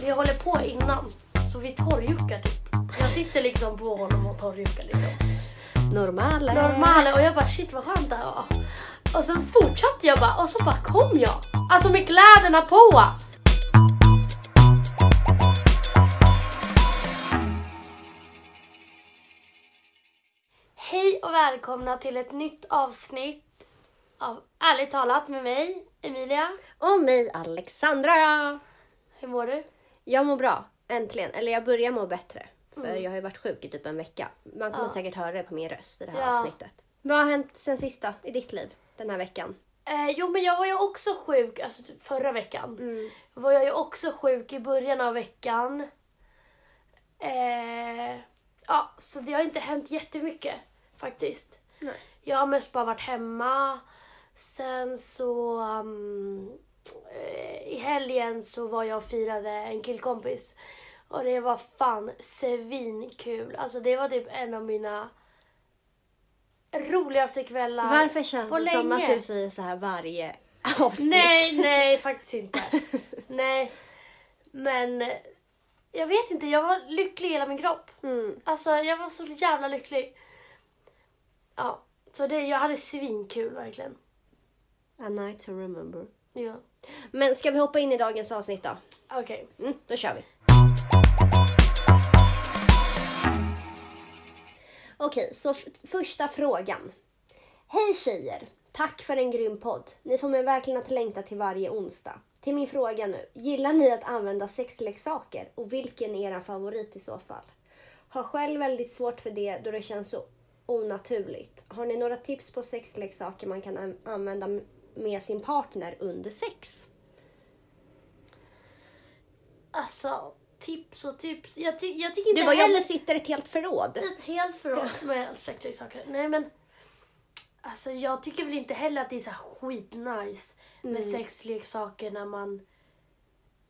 Vi håller på innan, så vi torrjuckar typ. Jag sitter liksom på honom och torrjuckar liksom. Normala. Normala och jag bara shit vad skönt det här var. Och så fortsatte jag bara och så bara kom jag. Alltså med kläderna på. Hej och välkomna till ett nytt avsnitt av Ärligt talat med mig, Emilia. Och mig Alexandra. Hur mår du? Jag mår bra. Äntligen. Eller jag börjar må bättre. För jag har ju varit sjuk i typ en vecka. Man kommer Ja. säkert höra det på min röst i det här Ja. avsnittet. Vad har hänt sen sista i ditt liv den här veckan? Eh, jo men jag var ju också sjuk alltså, typ förra veckan. Mm. var jag ju också sjuk i början av veckan. Eh, ja, så det har inte hänt jättemycket faktiskt. Nej. Jag har mest bara varit hemma. Sen så um, eh, i helgen så var jag och firade en killkompis. Och det var fan svinkul. Alltså det var typ en av mina roligaste kvällar. Varför känns det som att länge. du säger så här varje avsnitt? Nej, nej faktiskt inte. nej. Men eh, jag vet inte, jag var lycklig i hela min kropp. Mm. Alltså jag var så jävla lycklig. Ja, så det, jag hade svinkul verkligen. A night to remember. Ja. Men ska vi hoppa in i dagens avsnitt då? Okej. Mm, då kör vi. Okej, så första frågan. Hej tjejer! Tack för en grym podd. Ni får mig verkligen att längta till varje onsdag. Till min fråga nu. Gillar ni att använda sexleksaker och vilken är er favorit i så fall? Har själv väldigt svårt för det då det känns så onaturligt. Har ni några tips på sexleksaker man kan an- använda med sin partner under sex? Alltså, tips och tips. Jag, ty- jag tycker inte Du bara, jag heller... besitter ett helt förråd. Ett helt förråd med sexleksaker. Nej men. Alltså jag tycker väl inte heller att det är så skitnice med Mm. sexleksaker när man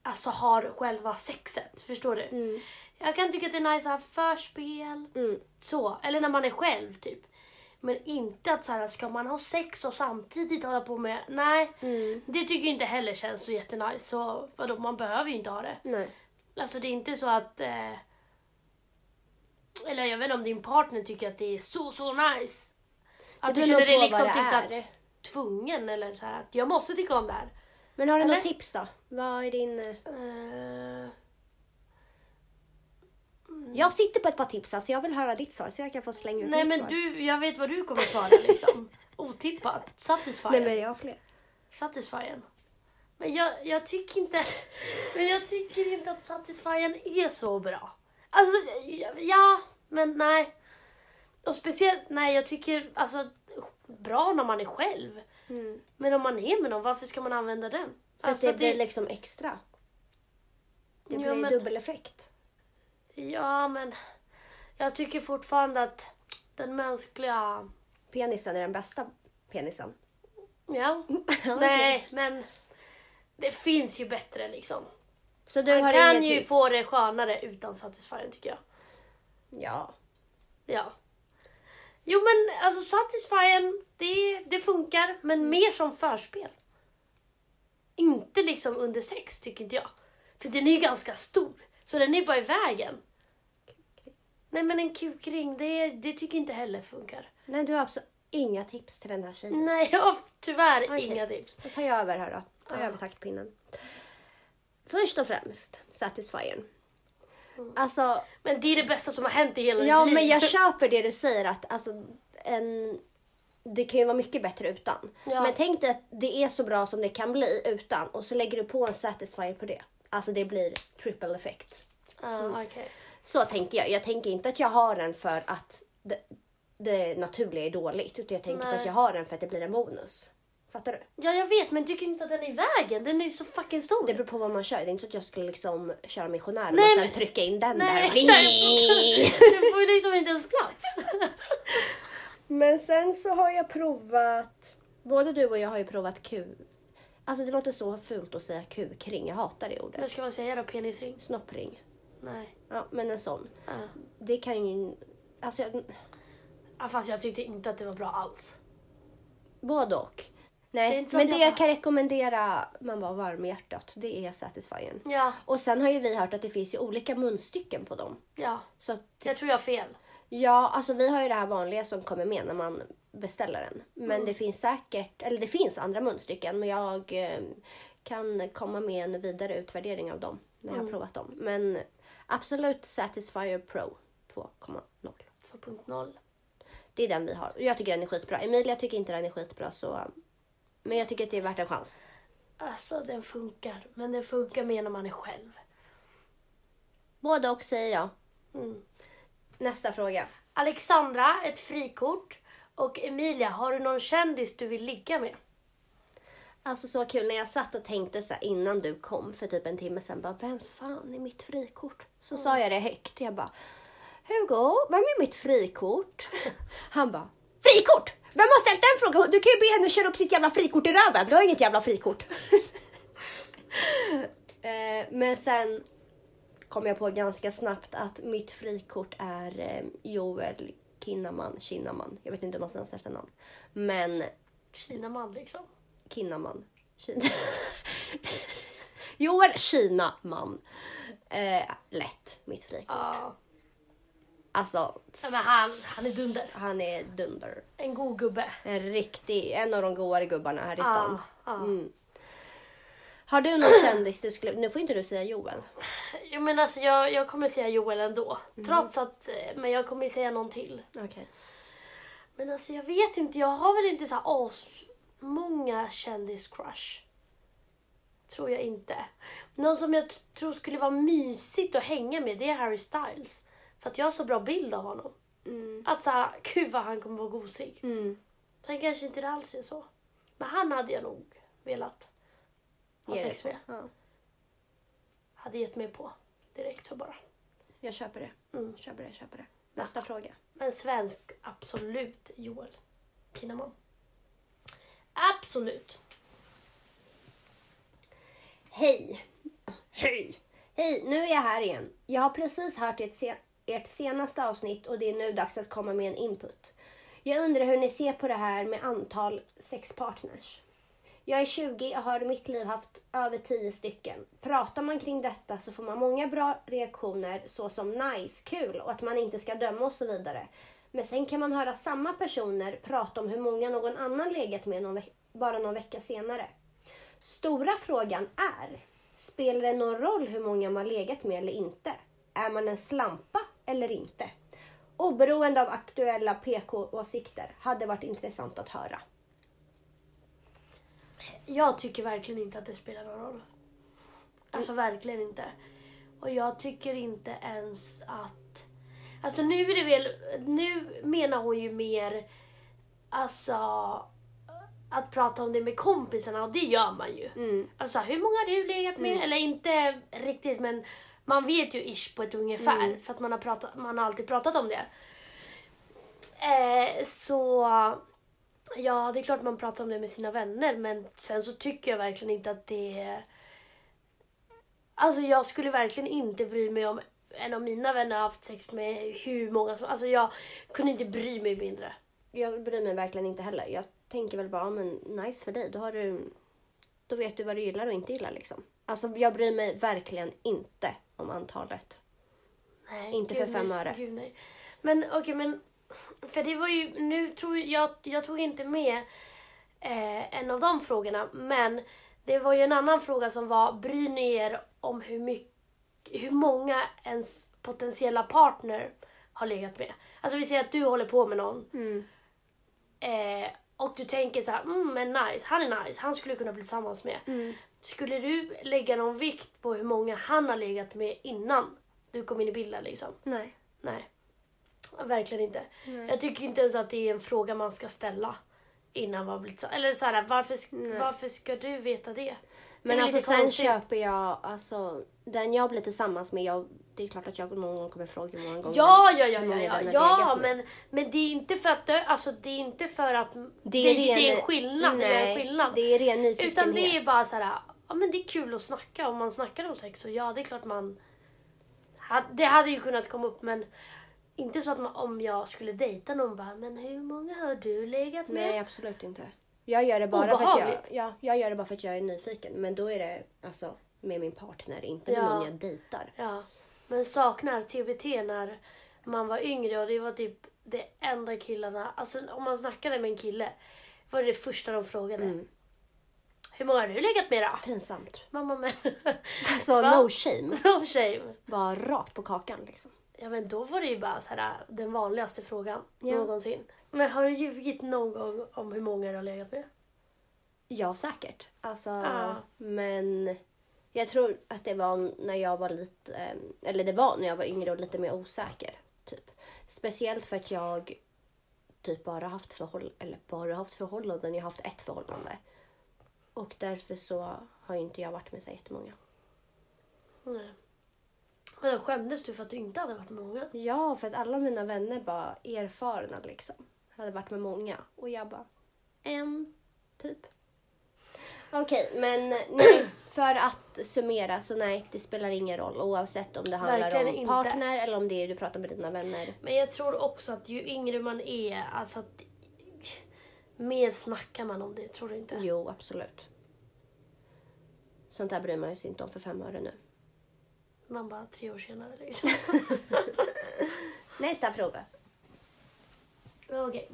alltså har själva sexet. Förstår du? Jag kan tycka att det är nice att ha förspel. Mm. Så. Eller när man är själv typ. Men inte att så här, ska man ha sex och samtidigt hålla på med... Nej. Mm. Det tycker jag inte heller känns så jättenice. Så vadå, man behöver ju inte ha det. Nej. Alltså det är inte så att... Eh, eller jag vet inte om din partner tycker att det är så, så nice. Att du känner dig liksom typ att tvungen eller så här att jag måste tycka om det här. Men har du Eller? något tips då? Vad är din... Eh, Jag sitter på ett par tips här, så jag vill höra ditt svar så jag kan få slänga ut nej mitt men svar. du, jag vet vad du kommer svara liksom. Otippat. Satisfying. Nej men jag har fler. Satisfying. Men jag, jag tycker inte... Men jag tycker inte att Satisfying är så bra. Alltså, ja, ja, men nej. Och speciellt, nej jag tycker alltså bra när man är själv. Mm. Men om man är med någon, varför ska man använda den? För Alltså, att det blir liksom extra. Det Ja, blir men- dubbel effekt. Ja, men jag tycker fortfarande att den mänskliga... Penisen är den bästa penisen. Ja, Okej. nej, men det finns ju bättre liksom. Så du har Man kan inget ju tips? få det skönare utan Satisfying tycker jag. Ja. Ja. Jo men alltså Satisfying, det, det funkar, men mer som förspel. Inte liksom under sex tycker inte jag. För den är ju ganska stor, så den är bara i vägen. Nej men en kukring, det, det tycker inte heller funkar. Nej, du har alltså inga tips till den här tjejen. Nej, jag har tyvärr Okej. inga tips. Då tar jag över här då. Tar jag Ja. över taktpinnen. Först och främst, Satisfyern. Mm. Alltså, Men det är det bästa som har hänt i hela Ja, mitt liv. men jag köper det du säger att alltså, en, det kan ju vara mycket bättre utan. Ja. Men tänk dig att det är så bra som det kan bli utan och så lägger du på en Satisfyer på det. Alltså det blir triple effect. Ja, okej. Så tänker jag. Jag tänker inte att jag har den för att det, det naturliga är dåligt utan jag tänker för att jag har den för att det blir en bonus. Fattar du? Ja, jag vet, men tycker inte att den är i vägen. Den är ju så fucking stor. Det beror på vad man kör. Det är inte så att jag skulle liksom köra missionären och sen men- trycka in den Nej, där. exakt. Du får ju liksom inte ens plats. Men sen så har jag provat, både du och jag har ju provat Q. Alltså det låter så fult att säga kukring, jag hatar det ordet. Vad ska man säga då? Penisring? Snoppring. Nej. Ja, men en sån. Ja. Det kan ju, alltså jag, Ja, fast jag tyckte inte att det var bra alls. både och. Det är Nej, inte så men att det jag kan rekommendera man var varm i hjärtat, det är Satisfyern. Ja, Och sen har ju vi hört att det finns ju olika munstycken på dem. ja. Så att, Jag tror jag har fel. ja, alltså vi har ju det här vanliga som kommer med när man beställer den. Men Mm. det finns säkert, eller det finns andra munstycken men jag eh, kan komma med en vidare utvärdering av dem när Mm. jag har provat dem. Men absolut Satisfyer Pro 2.0. 2.0. Det är den vi har. Och Jag tycker den är skitbra. Emilia tycker inte den är skitbra så... Men jag tycker att det är värt en chans. Alltså den funkar. Men den funkar mer när man är själv. Både och säger jag. Mm. Nästa fråga. Alexandra, ett frikort. Och Emilia, har du någon kändis du vill ligga med? Alltså så kul när jag satt och tänkte så här innan du kom för typ en timme sedan. Bara, vem fan är mitt frikort? Så sa jag det högt. Jag bara, Hugo, vem är mitt frikort? Han bara, frikort! Vem har ställt den frågan? Du kan ju be henne köra upp sitt jävla frikort i röven. Du har inget jävla frikort. eh, men sen kom jag på ganska snabbt att mitt frikort är eh, Joel Kinnaman, Kinnaman. Jag vet inte om man ens efternamn. Men Kinaman liksom. Kinnaman. Kina. Joel Kinaman. Eh, lätt, mitt frikort. Ja. Alltså, Ja, men han, han är dunder. han är dunder. En god gubbe. En riktig, en av de godare gubbarna här i stan. ja. Mm. Har du någon kändis du skulle... Nu får inte du säga Joel. Jo men alltså jag, jag kommer säga Joel ändå. Trots att, eh, men jag kommer säga någon till. Okej. Men alltså jag vet inte, jag har väl inte så här as många kändis-crush. Tror jag inte. Någon som jag tror skulle vara mysigt att hänga med det är Harry Styles. För att jag har så bra bild av honom. Mm. Att såhär, gud vad han kommer vara gosig. Mm. Sen kanske inte det alls är så. Men han hade jag nog velat ha sex med. Ja, Hade gett mig på direkt så bara. jag köper det. Mm. Köper det, köper det. Nästa fråga. Men svensk, absolut Joel Kinnaman. Absolut. Hej! Hej! Hej, nu är jag här igen. Jag har precis hört ert, se- ert senaste avsnitt och det är nu dags att komma med en input. Jag undrar hur ni ser på det här med antal sexpartners. Jag är 20 och har i mitt liv haft över 10 stycken. Pratar man kring detta så får man många bra reaktioner såsom nice, kul och att man inte ska döma och så vidare. Men sen kan man höra samma personer prata om hur många någon annan legat med någon bara någon vecka senare. Stora frågan är, spelar det någon roll hur många man legat med eller inte? Är man en slampa eller inte? Oberoende av aktuella PK-åsikter hade varit intressant att höra. Jag tycker verkligen inte att det spelar någon roll. Alltså verkligen inte. Och jag tycker inte ens att... Alltså nu är det väl... Nu menar hon ju mer... Alltså... Att prata om det med kompisarna och det gör man ju. Mm. Alltså hur många har du legat med? Eller inte riktigt men man vet ju ish på ett ungefär. Mm. För att man har, pratat, man har alltid pratat om det. Eh, så ja, det är klart man pratar om det med sina vänner men sen så tycker jag verkligen inte att det. Alltså jag skulle verkligen inte bry mig om en av mina vänner har haft sex med hur många som... Alltså jag kunde inte bry mig mindre. Jag bryr mig verkligen inte heller. Jag tänker väl bara, men nice för dig. Då, har du, då vet du vad du gillar och inte gillar liksom. Alltså jag bryr mig verkligen inte om antalet. Nej, Inte för fem nej, öre. Gud, nej. Men okej, men för det var ju, nu tror jag, jag tog inte med eh, en av de frågorna, men det var ju en annan fråga som var, bryr ni er om hur mycket, hur många ens potentiella partner har legat med? Alltså vi säger att du håller på med någon Mm. eh, och du tänker så här, mm men nice, han är nice, han skulle kunna bli tillsammans med. Mm. Skulle du lägga någon vikt på hur många han har legat med innan du kom in i bilden liksom? Nej. Nej. Verkligen inte. Nej. Jag tycker inte ens att det är en fråga man ska ställa innan man blivit Eller så här, varför, Nej. varför ska du veta det? Men alltså sen konstigt. köper jag, alltså den jag blir tillsammans med, jag, det är klart att jag någon gång kommer fråga hur många gånger Ja, ja, ja, ja, ja, ja men, men det är inte för att, alltså, det är inte för att det, Det är, det är ren, en skillnad. det är en Nej, skillnad. det är ren nyfikenhet. Utan det är bara så här, ja men det är kul att snacka. Om man snackar om sex så ja, det är klart man... Det hade ju kunnat komma upp men inte så att man, om jag skulle dejta någon bara, men hur många har du legat med? Nej, absolut inte. Jag gör det bara för att jag, ja, jag gör det bara för att jag är nyfiken. Men då är det alltså med min partner, inte med Ja. någon jag dejtar. Ja. Men saknar TBT när man var yngre och det var typ det enda killarna, alltså om man snackade med en kille var det det första de frågade. Mm. Hur många har du legat med då? Pinsamt. Mamma men, Alltså Va? no shame. no shame. Bara rakt på kakan liksom. Ja men då var det ju bara så här, den vanligaste frågan Ja. någonsin. Men har du ljugit någon gång om hur många du har legat med? Ja, säkert. Alltså, Ja. men jag tror att det var när jag var lite, eh, eller det var när jag var yngre och lite mer osäker. Typ. Speciellt för att jag typ bara haft, förhåll eller bara haft förhållanden. Jag har haft ett förhållande. Och därför så har inte jag varit med så jättemånga. Nej. Men då skämdes du för att du inte hade varit med många? Ja, för att alla mina vänner var erfarna liksom. Hade varit med många. Och jag bara, en, typ. Okej, men nej, för att summera så nej, det spelar ingen roll oavsett om det handlar Verkligen om inte. partner eller om det är du pratar med dina vänner. Men jag tror också att ju yngre man är, alltså att mer snackar man om det, tror du inte? Jo, absolut. Sånt där bryr man sig inte om för fem öre nu. Man bara tre år senare liksom. Nästa fråga. Okej.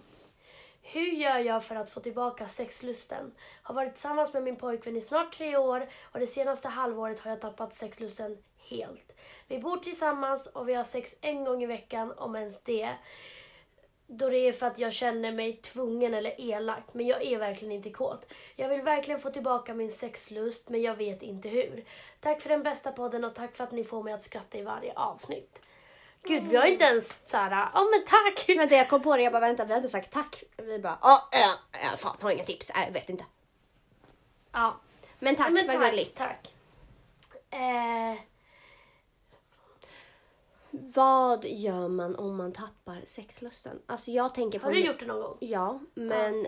Hur gör jag för att få tillbaka sexlusten? Har varit tillsammans med min pojkvän i snart tre år och det senaste halvåret har jag tappat sexlusten helt. Vi bor tillsammans och vi har sex en gång i veckan, om ens det. Då det är för att jag känner mig tvungen eller elak, men jag är verkligen inte kåt. Jag vill verkligen få tillbaka min sexlust, men jag vet inte hur. Tack för den bästa podden och tack för att ni får mig att skratta i varje avsnitt. Gud, vi har inte ens såhär, ja men tack! Men det jag kom på det, jag bara vänta, vi hade sagt tack. Vi bara, ja, äh, äh, fan, har inga tips. Äh, vet inte. Ja, Men tack, men vad gulligt. Tack. Eh, Vad gör man om man tappar sexlusten? Alltså jag tänker på... har du gjort det någon gång? Ja, men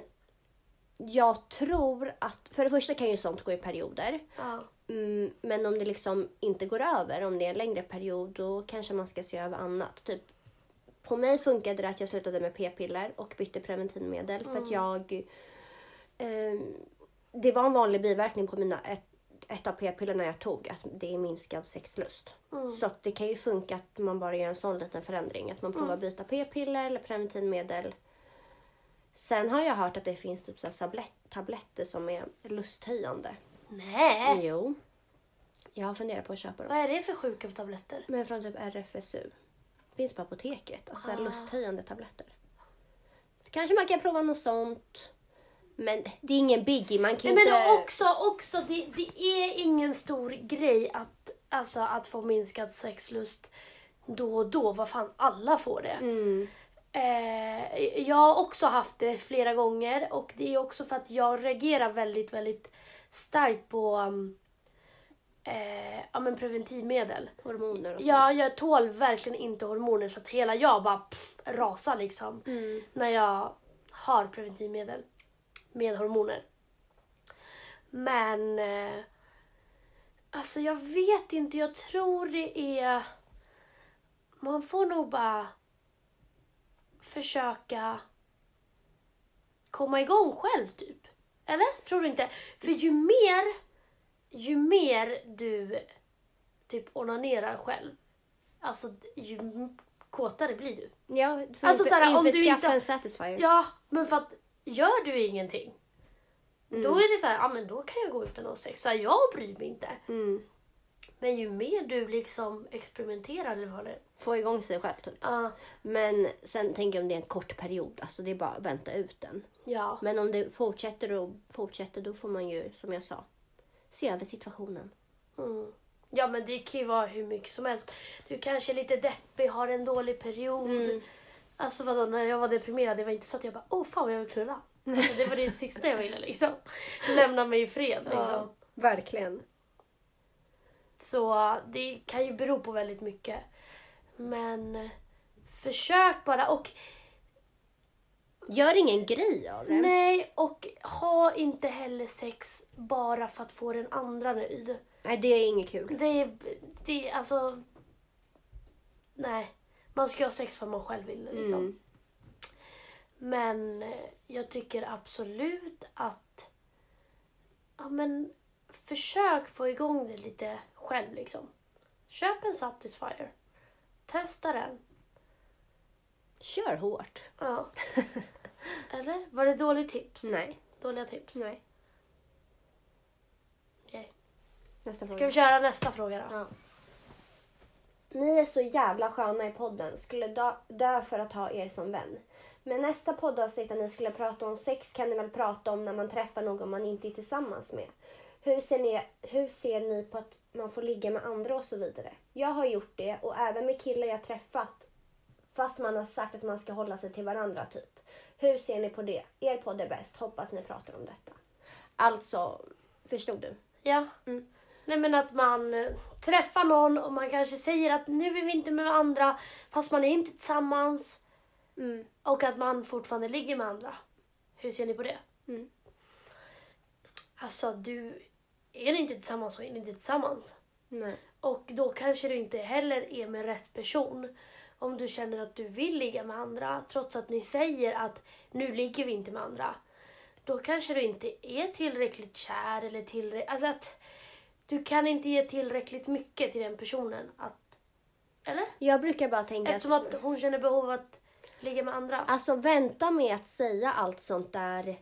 jag tror att... För det första kan ju sånt gå i perioder. Ja. Mm, men om det liksom inte går över, om det är en längre period, då kanske man ska se över annat. Typ, på mig funkade det att jag slutade med p-piller och bytte preventivmedel för att jag... ehm, det var en vanlig biverkning på mina, ett, ett av p-pillerna jag tog, att det är minskad sexlust. Så att det kan ju funka att man bara gör en sån liten förändring. Att man provar byta p-piller eller preventivmedel. Sen har jag hört att det finns typ så tablett, tabletter som är lusthöjande. Nej, Jo. Jag har funderat på att köpa dem. vad är det för sjuka tabletter? Men från typ RFSU. Finns på apoteket. Alltså Ah. lusthöjande tabletter. Kanske man kan prova något sånt. Men det är ingen biggie. Man kan Nej, inte... men också, också det, det är ingen stor grej att, alltså, att få minskad sexlust då och då. Vad fan, alla får det. Mm. Eh, jag har också haft det flera gånger och det är också för att jag reagerar väldigt, väldigt starkt på um, eh, ja, men preventivmedel. Hormoner och sånt. Ja, jag tål verkligen inte hormoner så att hela jag bara pff, rasar liksom Mm. när jag har preventivmedel med hormoner. Men eh, alltså jag vet inte, jag tror det är man får nog bara försöka komma igång själv typ. Eller? Tror du inte? För ju mer ju mer du typ onanerar själv, alltså ju kåtare blir du. Ja, för Alltså, såhär, om du inte- en satisfier. Ja, men för att gör du ingenting, Mm. då är det så här, ja men då kan jag gå utan att ha sex. Så här, jag bryr mig inte. Mm. Men ju mer du liksom experimenterar eller vad det. Få igång sig själv typ. Ja, Men sen tänker jag om det är en kort period. Alltså det är bara att vänta ut den. ja. Men om det fortsätter och fortsätter då får man ju, som jag sa, se över situationen. Mm. Ja men det kan ju vara hur mycket som helst. Du kanske är lite deppig, har en dålig period. Mm. Alltså vadå, när jag var deprimerad, det var inte så att jag bara åh fan vad jag vill knulla. Alltså, det var det sista jag ville liksom. Lämna mig i fred liksom. verkligen. Så det kan ju bero på väldigt mycket. Men försök bara och Gör ingen grej av det. nej och ha inte heller sex bara för att få den andra nöjd. Nej, det är inget kul. Det är, det är alltså... Nej. Man ska ha sex för man själv vill liksom. Mm. Men eh, jag tycker absolut att... Ja, men försök få igång det lite själv liksom. Köp en Satisfyer. Testa den. Kör hårt. Ja. Eller? Var det dåligt tips? Nej. Dåliga tips? Nej. Okej. Nästa Ska vi köra nästa fråga då? Ja. Ni är så jävla sköna i podden. Skulle dö, för att ha er som vän. Men nästa poddavsnitt där ni skulle prata om sex kan ni väl prata om när man träffar någon man inte är tillsammans med. Hur ser, ni, hur ser ni på att man får ligga med andra och så vidare? Jag har gjort det och även med killar jag träffat. Fast man har sagt att man ska hålla sig till varandra typ. Hur ser ni på det? Er podd är bäst. Hoppas ni pratar om detta. Alltså, förstod du? Ja. Mm. Nej men att man eh, träffar någon och man kanske säger att nu är vi inte med andra fast man är inte tillsammans. Mm. Och att man fortfarande ligger med andra. Hur ser ni på det? Mm. Alltså du, är ni inte tillsammans så är ni inte tillsammans. Nej. Och då kanske du inte heller är med rätt person. Om du känner att du vill ligga med andra trots att ni säger att nu ligger vi inte med andra. Då kanske du inte är tillräckligt kär eller tillräckligt... Alltså att du kan inte ge tillräckligt mycket till den personen. Att, eller? Jag brukar bara tänka Eftersom att hon känner behov av att ligga med andra. Alltså vänta med att säga allt sånt där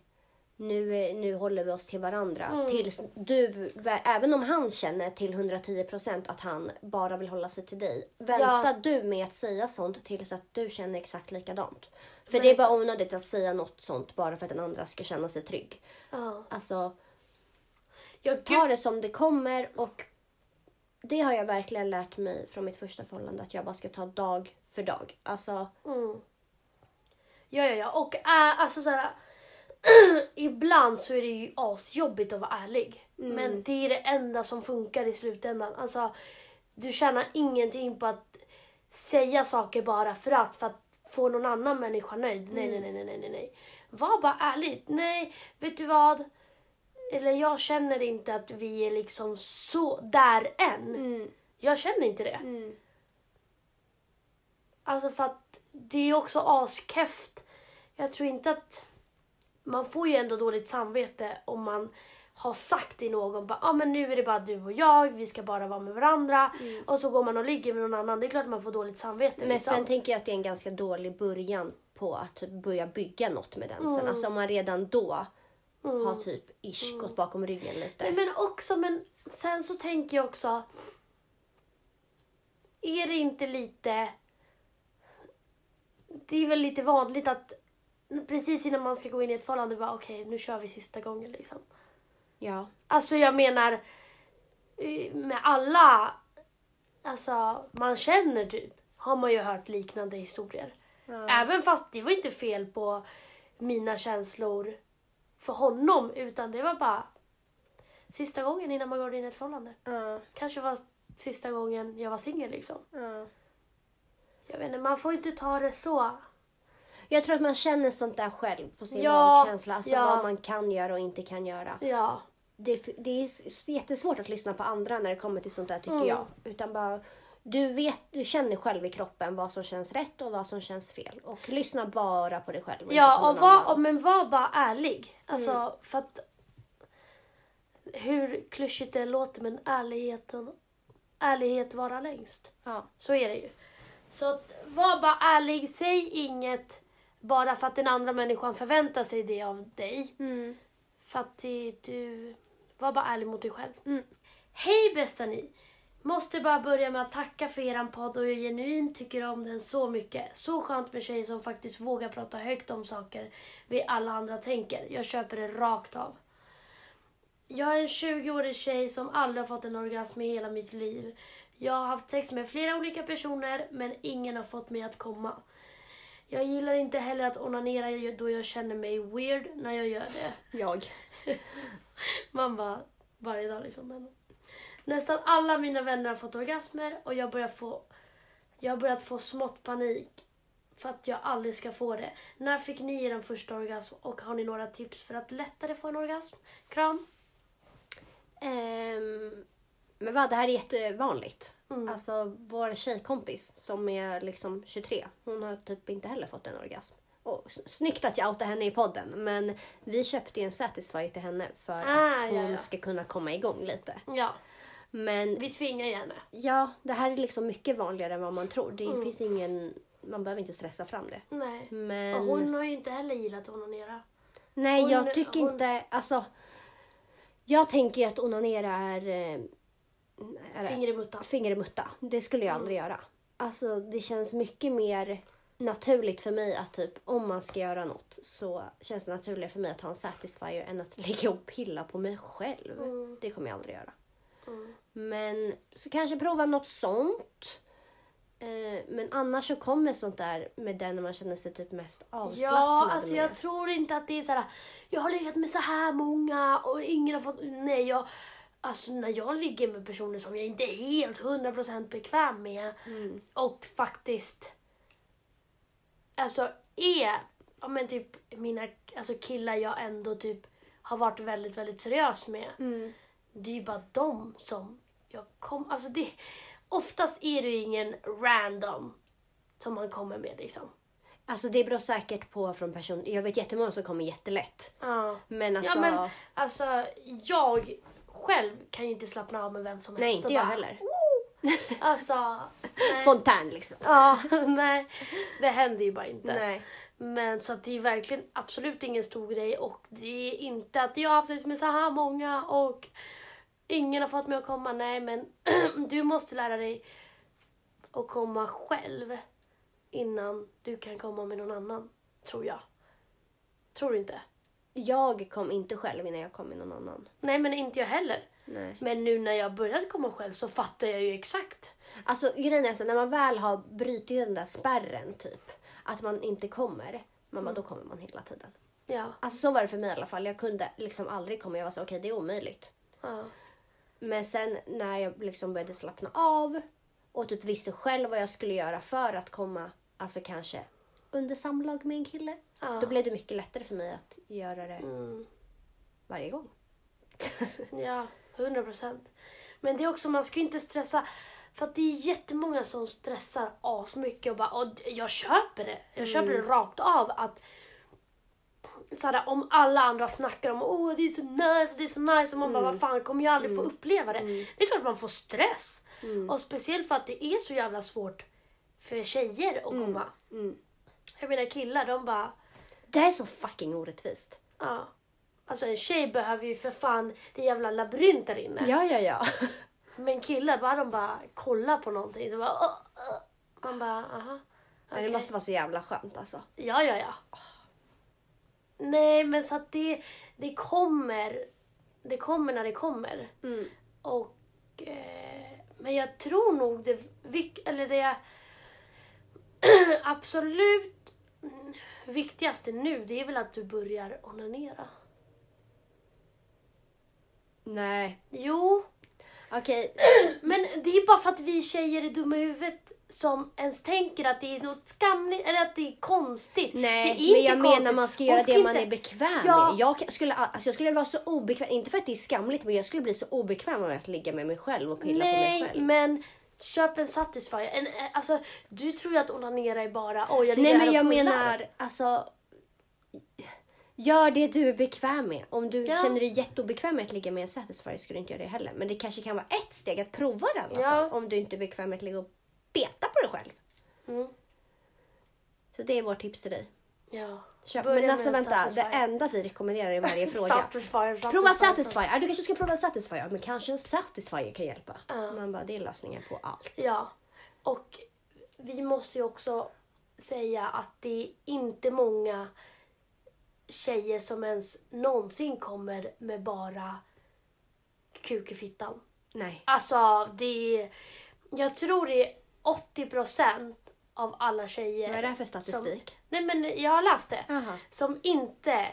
nu, nu håller vi oss till varandra. Mm. Tills du, även om han känner till 110% att han bara vill hålla sig till dig. Vänta Ja. du med att säga sånt tills att du känner exakt likadant. För det är bara onödigt att säga något sånt bara för att den andra ska känna sig trygg. Ja. Alltså Ja, gud. ta det som det kommer och det har jag verkligen lärt mig från mitt första förhållande att jag bara ska ta dag för dag. Alltså Mm. Ja, ja, ja. Och äh, alltså så här, ibland så är det ju asjobbigt att vara ärlig. Men det är det enda som funkar i slutändan. Alltså, du tjänar ingenting på att säga saker bara för att, för att få någon annan människa nöjd. Nej, nej, nej, nej, nej, nej, nej. Var bara ärlig. Nej, vet du vad? Eller jag känner inte att vi är liksom så där än. mm, Jag känner inte det. mm, Alltså för att det är ju också askeft. Jag tror inte att... Man får ju ändå dåligt samvete om man har sagt till någon bara, ah, men nu är det bara du och jag, vi ska bara vara med varandra. Och så går man och ligger med någon annan. Det är klart man får dåligt samvete. Men liksom. sen tänker jag att det är en ganska dålig början på att börja bygga något med den. Sen, Mm. alltså om man redan då Mm. har typ ish gått bakom ryggen lite. Nej, men också, men sen så tänker jag också. Är det inte lite... Det är väl lite vanligt att precis innan man ska gå in i ett förhållande bara okej, nu kör vi sista gången liksom. Ja. Alltså jag menar eh, med alla alltså, man känner typ har man ju hört liknande historier. Ja. Även fast det var inte fel på mina känslor för honom utan det var bara sista gången innan man går in i ett förhållande. Ja. Kanske var sista gången jag var singel liksom. Ja. Jag vet inte, man får inte ta det så. Jag tror att man känner sånt där själv på sin Ja, magkänsla. Alltså ja. vad man kan göra och inte kan göra. Ja, Det, det är jättesvårt att lyssna på andra när det kommer till sånt där tycker Mm. jag. Utan bara, du, vet, du känner själv i kroppen vad som känns rätt och vad som känns fel. Och lyssna bara på dig själv. och ja och var, annan. och, men var bara ärlig. Alltså för att hur klyschigt det låter men ärligheten, ärlighet vara längst. Ja. Så är det ju. Så att, var bara ärlig, säg inget bara för att den andra människan förväntar sig det av dig. Mm. För att det, du, var bara ärlig mot dig själv. Mm. Hej bästa ni! Måste bara börja med att tacka för eran podd och jag genuint tycker om den så mycket. Så skönt med tjejer som faktiskt vågar prata högt om saker vi alla andra tänker. Jag köper det rakt av. Jag är en 20-årig tjej som aldrig har fått en orgasm i hela mitt liv. Jag har haft sex med flera olika personer men ingen har fått mig att komma. Jag gillar inte heller att onanera då jag känner mig weird när jag gör det. Jag. Man bara, varje dag liksom. Nästan alla mina vänner har fått orgasmer och jag börjar få, jag har börjat få smått panik för att jag aldrig ska få det. När fick ni er första orgasm och har ni några tips för att lättare få en orgasm? Kram! Ehm, men vad, det här är jättevanligt. Mm. Alltså vår tjejkompis som är liksom 23. Hon har typ inte heller fått en orgasm. Och snyggt att jag outar henne i podden. Men vi köpte ju en Satisfyer till henne för Ah, att hon ja, ja. ska kunna komma igång lite. Ja, Men vi tvingar henne. ja, det här är liksom mycket vanligare än vad man tror. Det Mm. finns ingen... Man behöver inte stressa fram det. Nej. Men... Och hon har ju inte heller gillat att onanera. Nej, hon- jag tycker hon- inte... Alltså... Jag tänker ju att onanera är... eh, är Finger i muttan. finger i mutta. Det skulle jag aldrig göra. Alltså det känns mycket mer naturligt för mig att typ om man ska göra något så känns det naturligare för mig att ha en satisfier än att ligga och pilla på mig själv. Mm. Det kommer jag aldrig göra. Mm. Men så kanske prova något sånt. Eh, Men annars så kommer sånt där med den man känner sig typ mest avslappnad Ja, alltså med. jag tror inte att det är så här. Jag har legat med så här många och ingen har fått... Nej, jag... Alltså när jag ligger med personer som jag inte är helt 100% bekväm med Mm. och faktiskt alltså är, ja men typ mina alltså killar jag ändå typ har varit väldigt, väldigt seriös med. Mm. Det är ju bara de som jag kom, alltså det, oftast är det ju ingen random som man kommer med liksom. Alltså det beror säkert på från person. Jag vet jättemånga som kommer jättelätt. Ja. Men alltså... Ja men alltså jag själv kan ju inte slappna av med vem som helst. nej, inte jag bara, heller. Alltså, nej. Fontän liksom. Ja, nej. Det händer ju bara inte. Nej. Men så att det är verkligen absolut ingen stor grej och det är inte att jag har haft med så här många och ingen har fått mig att komma. Nej, men du måste lära dig att komma själv innan du kan komma med någon annan, tror jag. Tror du inte? Jag kom inte själv innan jag kom med någon annan. Nej, men inte jag heller. Nej. Men nu när jag började komma själv så fattar jag ju exakt. Alltså grejen är så när man väl har brutit den där spärren typ. Att man inte kommer. Man bara, då kommer man hela tiden. Ja. Alltså så var det för mig i alla fall. Jag kunde liksom aldrig komma. Jag var så okej det är omöjligt. ja. Men sen när jag liksom började slappna av och typ visste själv vad jag skulle göra för att komma, alltså kanske under samlag med en kille. Ja. Då blev det mycket lättare för mig att göra det Mm. varje gång. Ja, 100 procent. Men det är också, man ska ju inte stressa. För att det är jättemånga som stressar asmycket och bara, jag köper det. Jag köper det rakt av att såhär, om alla andra snackar om åh det är så nice, det är så nice och man bara vad fan kommer jag aldrig få uppleva det. Det är klart man får stress. Och speciellt för att det är så jävla svårt för tjejer att komma. Mm. Jag menar killar de bara, Det är så fucking orättvist. ja. Alltså en tjej behöver ju för fan det jävla labyrint där inne. Ja, ja, ja. Men killar, bara de bara kollar på någonting så bara... "Åh, åh." Man bara, aha. Men det måste vara så jävla skönt alltså. Ja, ja, ja. Nej, men så att det, det kommer. Det kommer när det kommer. Mm. Och... Eh, men jag tror nog det... Eller det absolut viktigaste nu, det är väl att du börjar onanera. Nej. Jo, Okej. Men det är bara för att vi tjejer är dumma i huvudet som ens tänker att det är något skamligt eller att det är konstigt. Nej, det är men jag inte menar konstigt. man ska göra ska det man inte- är bekväm Ja. med. Jag skulle, alltså jag skulle vara så obekväm, inte för att det är skamligt, men jag skulle bli så obekväm med att ligga med mig själv och pilla på mig Nej, själv. men köp en Satisfyer. En, eh, alltså, du tror ju att onanera är bara oj jag ligger Nej men jag menar alltså. Gör det du är bekväm med. Om du Ja. känner dig jätteobekväm med att ligga med en Satisfyer skulle du inte göra det heller. Men det kanske kan vara ett steg att prova det i alla Ja. fall. Om du inte är bekväm med att ligga och beta på dig själv. Mm. Så det är vårt tips till dig. Ja. Köp. Men alltså vänta, det enda vi rekommenderar i varje fråga. Satisfyer, Satisfyer. Prova Satisfyer. Du kanske ska prova Satisfyer. Men kanske en Satisfyer kan hjälpa. Ja. Man bara, det är lösningen på allt. Ja, och vi måste ju också säga att det är inte många tjejer som ens någonsin kommer med bara kuk i fittan. Nej. Alltså, det är... Jag tror det är 80% av alla tjejer... Vad är det här för statistik? Som, nej men jag har läst det. Aha. Som inte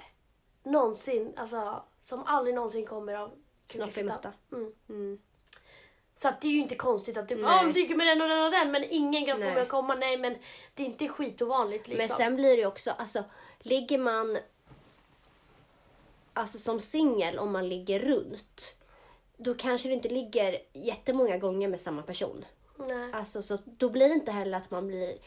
någonsin, alltså som aldrig någonsin kommer av kuk i mutta. Mm. Mm. Så att det är ju inte konstigt att du Nej. bara, "Ah, ligger med den och den och den men ingen kan få mig att komma. Nej men det är inte skitovanligt liksom. Men sen blir det ju också, alltså ligger man alltså som singel om man ligger runt. Då kanske du inte ligger jättemånga gånger med samma person. Nej. Alltså så då blir det inte heller att man blir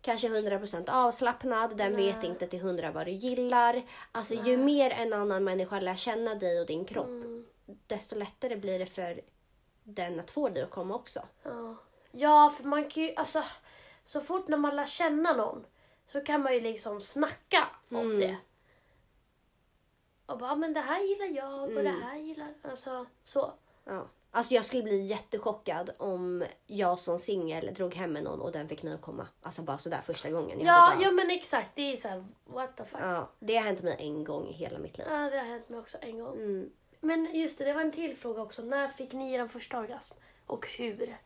kanske 100% avslappnad, den Nej. vet inte till 100 vad du gillar. Alltså ju mer en annan människa lär känna dig och din kropp, Mm. desto lättare blir det för den att få dig att komma också. Ja. ja, för man kan ju, alltså, så fort när man lär känna någon så kan man ju liksom snacka om Mm. det. Och bara, men det här gillar jag och Mm. det här gillar, alltså så. Ja. Alltså jag skulle bli jättechockad om jag som singel drog hem med någon och den fick mig att komma. Alltså bara sådär första gången. Jag Ja, bara, ja men exakt, det är så här, what the fuck. Ja. ja, det har hänt mig en gång i hela mitt liv. det har hänt mig också en gång. Mm. Men just det, det var en till fråga också. När fick ni er första orgasm? Och hur?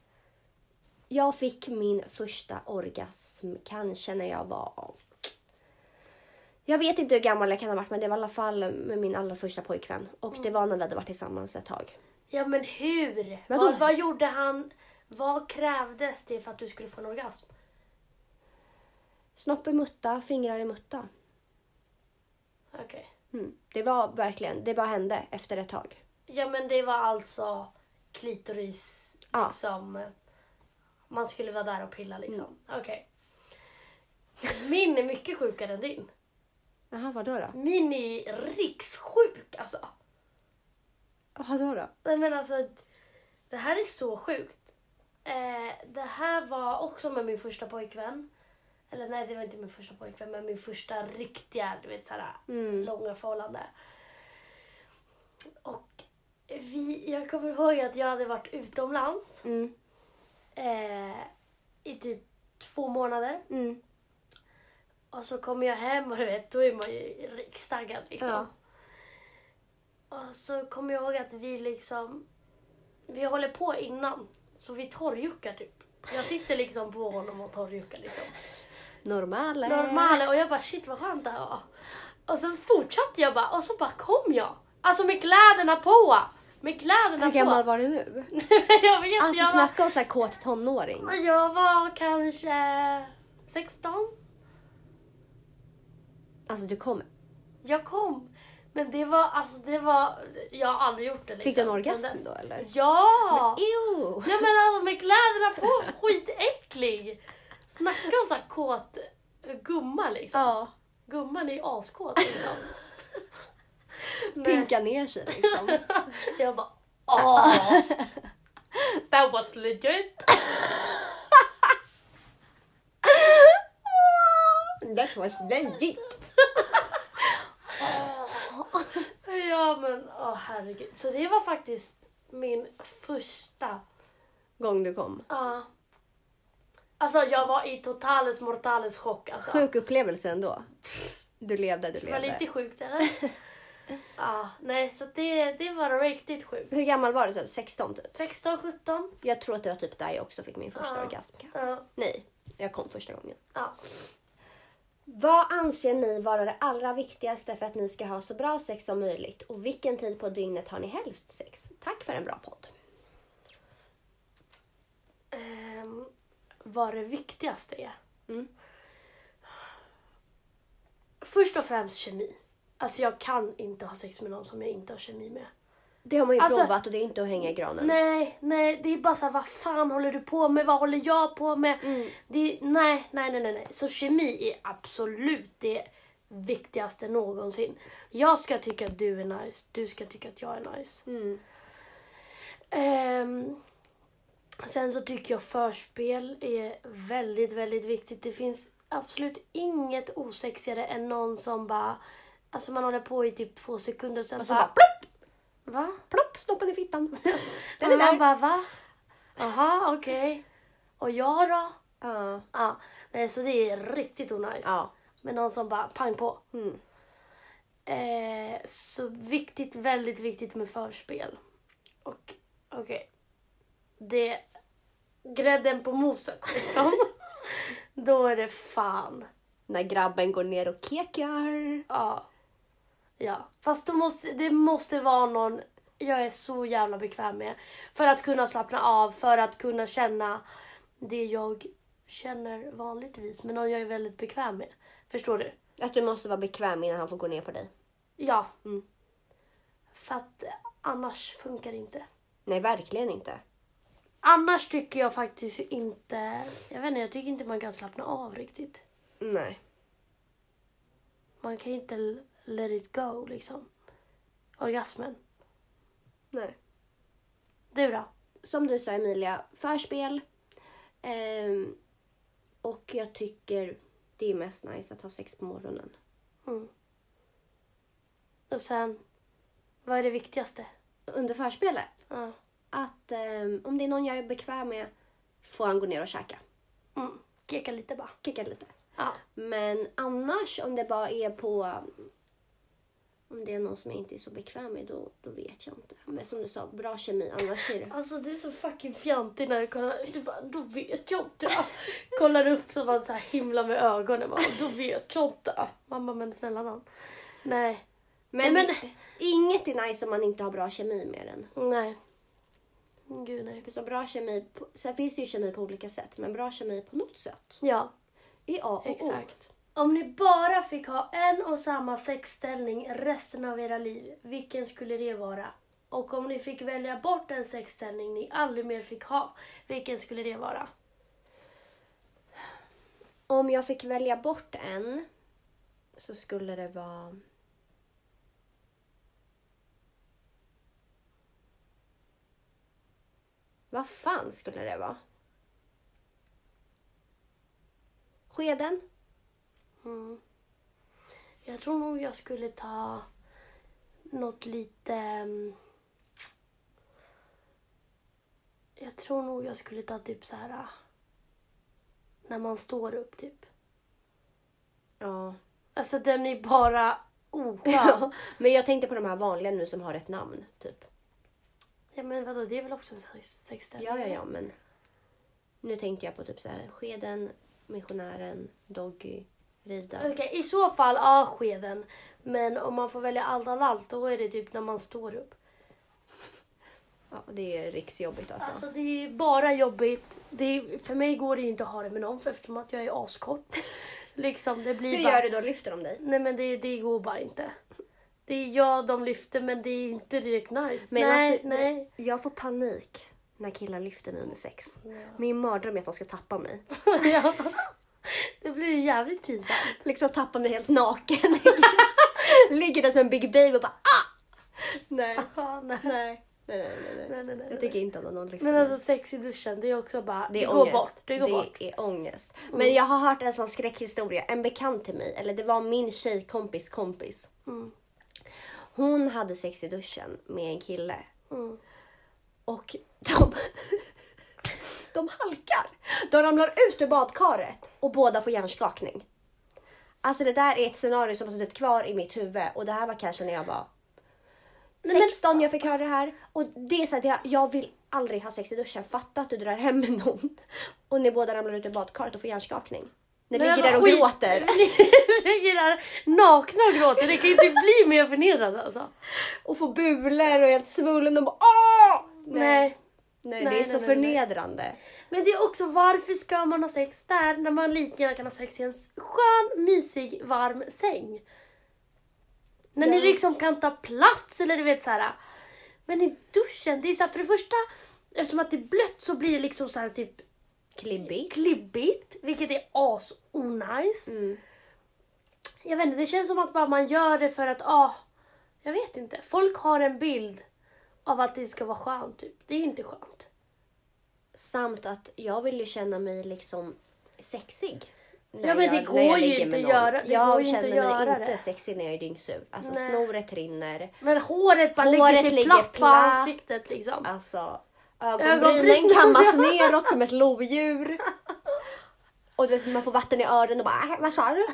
Jag fick min första orgasm kanske när jag var... Jag vet inte hur gammal jag kan ha varit men det var i alla fall med min allra första pojkvän. Och det var när vi hade varit tillsammans ett tag. Ja men hur? Vadå? Vad, vad gjorde han? Vad krävdes det för att du skulle få en orgasm? Snopp i mutta, fingrar i mutta. Okej. Mm. Det var verkligen, det bara hände efter ett tag. Ja men det var alltså klitoris Ja. liksom. Man skulle vara där och pilla liksom. Mm. Okej. Min är mycket sjukare än din. Jaha, vadå då? Min är rikssjuk alltså. Vadå då? Nej men alltså, det här är så sjukt. Eh, det här var också med min första pojkvän. Eller nej, det var inte min första pojkvän, men min första riktiga, du vet såhär, Mm. långa förhållande. Och vi, jag kommer ihåg att jag hade varit utomlands Mm. eh, i typ två månader. Mm. Och så kommer jag hem och du vet, då är man ju rikstaggad liksom. Ja. Och så kommer jag ihåg att vi liksom, vi håller på innan. Så vi torrjuckar typ. Jag sitter liksom på honom och torrjuckar liksom. Normala. Normala och jag bara shit vad skönt det här var. Och så fortsatte jag bara och så bara kom jag. Alltså med kläderna på. Med kläderna Hur på. gammal var du nu? jag vet Alltså jag var, snacka om såhär kåt tonåring. jag var kanske 16. Alltså du kom. Jag kom. Men det var, alltså det var, jag har aldrig gjort det liksom. Fick du en sen orgasm då eller? Ja! Ew. Ja men alltså med kläderna på, skitäcklig! Snacka om såhär kåt gumma liksom. Ja. Gumman är ju askåt liksom. Pinka ner sig liksom. Jag bara åh! That was legit! That was legit. Ja men åh herregud. Så det var faktiskt min första Gång du kom. Ja. Alltså jag var i totales mortales chock alltså. Sjuk upplevelse ändå. Du levde, du Det var levde. lite sjukt eller? ja, nej så det, det var riktigt sjukt. Hur gammal var du? Så 16 typ? 16, 17. Jag tror att det var typ där jag också fick min första Ja. orgasm. Ja. Nej, jag kom första gången. ja. Vad anser ni vara det allra viktigaste för att ni ska ha så bra sex som möjligt? Och vilken tid på dygnet har ni helst sex? Tack för en bra podd. Ehm, vad det viktigaste är. Mm. Först och främst kemi. Alltså jag kan inte ha sex med någon som jag inte har kemi med. Det har man ju Alltså- provat och det är inte att hänga i granen. Nej, nej, det är bara så här, vad fan håller du på med? Vad håller jag på med? Mm. Det, nej, nej, nej, nej. Så kemi är absolut det viktigaste någonsin. Jag ska tycka att du är nice, du ska tycka att jag är nice. Mm. Ehm, sen så tycker jag förspel är väldigt, väldigt viktigt. Det finns absolut inget osexigare än någon som bara, alltså man håller på i typ två sekunder och sen Och så bara, bara va? plopp, snoppen i fittan. Den är man där. bara, va? Jaha, okej. Och jag då? Ja. Ja, nej, så det är riktigt onajs. Ja. Men någon som bara pang på. Mm. Eh, så viktigt, väldigt viktigt med förspel. Och okej. Det... Grädden på moset liksom. Då är det fan. När grabben går ner och kekar. Ja. Ja. Fast då måste, det måste vara någon jag är så jävla bekväm med. För att kunna slappna av, för att kunna känna det jag känner vanligtvis. Men någon jag är väldigt bekväm med. Förstår du? Att du måste vara bekväm innan han får gå ner på dig. Ja. Mm. För att annars funkar det inte. Nej, verkligen inte. annars tycker jag faktiskt inte... Jag vet inte, jag tycker inte man kan slappna av riktigt. Nej. Man kan inte let it go liksom. Orgasmen. Nej. Du då? Som du sa Emilia, förspel. Ehm, och jag tycker det är mest nice att ha sex på morgonen. Mm. Och sen, vad är det viktigaste? Under förspelet, Ja. att ehm, om det är någon jag är bekväm med får han gå ner och käka. Mm. Keka lite bara. Kicka lite. Ja. Men annars om det bara är på... Om det är någon som jag inte är så bekväm med då, då vet jag inte. Men som du sa, bra kemi. Annars är det... Alltså du är så fucking fjantig när du kollar. Du bara, då vet jag inte. Kollar upp så man så här himla med ögonen. Man, då vet jag inte. Man bara, men snälla nån. Nej. Men, men- inget är nice om man inte har bra kemi med den. Nej. Gud nej. Så bra kemi, på, sen finns det ju kemi på olika sätt. Men bra kemi på något sätt Ja, är A och O. Om ni bara fick ha en och samma sexställning resten av era liv, vilken skulle det vara? Och om ni fick välja bort en sexställning ni aldrig mer fick ha, vilken skulle det vara? Om jag fick välja bort en så skulle det vara... Vad fan skulle det vara? Skeden? Mm. Jag tror nog jag skulle ta något lite... mm, Jag tror nog jag skulle ta typ så här... När man står upp typ. Ja. Alltså den är bara oskön. Men jag tänkte på de här vanliga nu som har ett namn, typ. ja men vadå, det är väl också en sex- sexställning? Ja, ja, ja, men... Nu tänkte jag på typ så här, skeden, missionären, doggy, rida. Okej, i så fall ja, skeden. Men om man får välja allt av allt, då är det typ när man står upp. Ja, det är riksjobbigt alltså. Alltså det är bara jobbigt. Det är, för mig går det inte att ha det med någon för eftersom att jag är askort. liksom, det blir Hur bara... gör du då? Lyfter de dig? Nej men det, det går bara inte. Det är jag de lyfter men det är inte direkt nice. Men nej, alltså, nej. Jag får panik när killar lyfter mig under sex. Ja. Min mardröm är att de ska tappa mig. ja. Det blir ju jävligt pinsamt. Liksom tappa mig helt naken. Ligger där som en big baby och bara ah! Nej, Ja, nej. nej, nej, nej, nej. Nej, nej, nej, Jag tycker inte om någon lyfter Men alltså sex i duschen, det är också bara... Det är går ångest. bort. Det går det bort. är ångest. Men jag har hört en sån skräckhistoria. En bekant till mig, eller det var min tjejkompis kompis. Mm. Hon hade sex i duschen med en kille. Mm. Och de, de halkar. De ramlar ut ur badkaret och båda får hjärnskakning. Alltså det där är ett scenario som har suttit kvar i mitt huvud och det här var kanske när jag var Nej, men- 16 jag fick höra det här. Och det är så att jag, jag vill aldrig ha sex i duschen. Fatta att du drar hem med någon och ni båda ramlar ut ur badkaret och får hjärnskakning. Ni Men ligger där och skit- gråter. Ni ligger där nakna och gråter. Det kan ju inte bli mer förnedrande alltså. och får bulor och är helt svullen och bara åh! Nej. Nej, Nej, det är så nej, nej, nej. förnedrande. Men det är också varför ska man ha sex där när man lika gärna kan ha sex i en skön, mysig, varm säng? När ni Ja. liksom kan ta plats eller du vet så här. Men i duschen, det är så här, för det första, eftersom att det är blött så blir det liksom så här typ Klibbigt. klibbigt, vilket är as onajs. Mm. Jag vet inte, det känns som att bara man gör det för att, ah, jag vet inte. Folk har en bild av att det ska vara skönt typ. Det är inte skönt. Samt att jag vill ju känna mig liksom sexig. när Ja, men jag- det går ju inte att göra- det jag känner mig göra inte det. sexig när jag är dyngsur. Alltså Nej. snoret rinner. Men håret bara Håret lägger sig ligger platt på platt. ansiktet liksom. Alltså Ögonbrynen. ögonbrynen kammas neråt som ett lodjur. Och du vet, man får vatten i öronen och bara "Äh, vad sa du?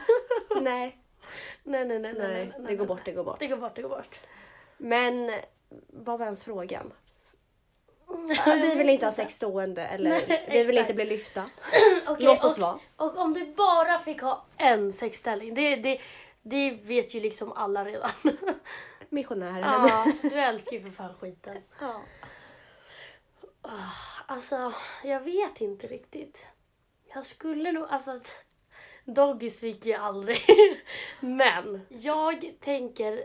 Nej, Nej, nej, nej, nej, nej, det går bort, det går bort. Det går bort, det går bort. Men vad var ens frågan? Vi vill inte ha sex stående eller Nej, vi vill inte bli lyfta. Okej, Låt oss och, vara. Och om du bara fick ha en sexställning, det, det, det vet ju liksom alla redan. Missionären. ja, du älskar ju för fan skiten. Ja. Alltså, jag vet inte riktigt. Jag skulle nog, alltså... Doggy sviker ju aldrig. Men jag tänker...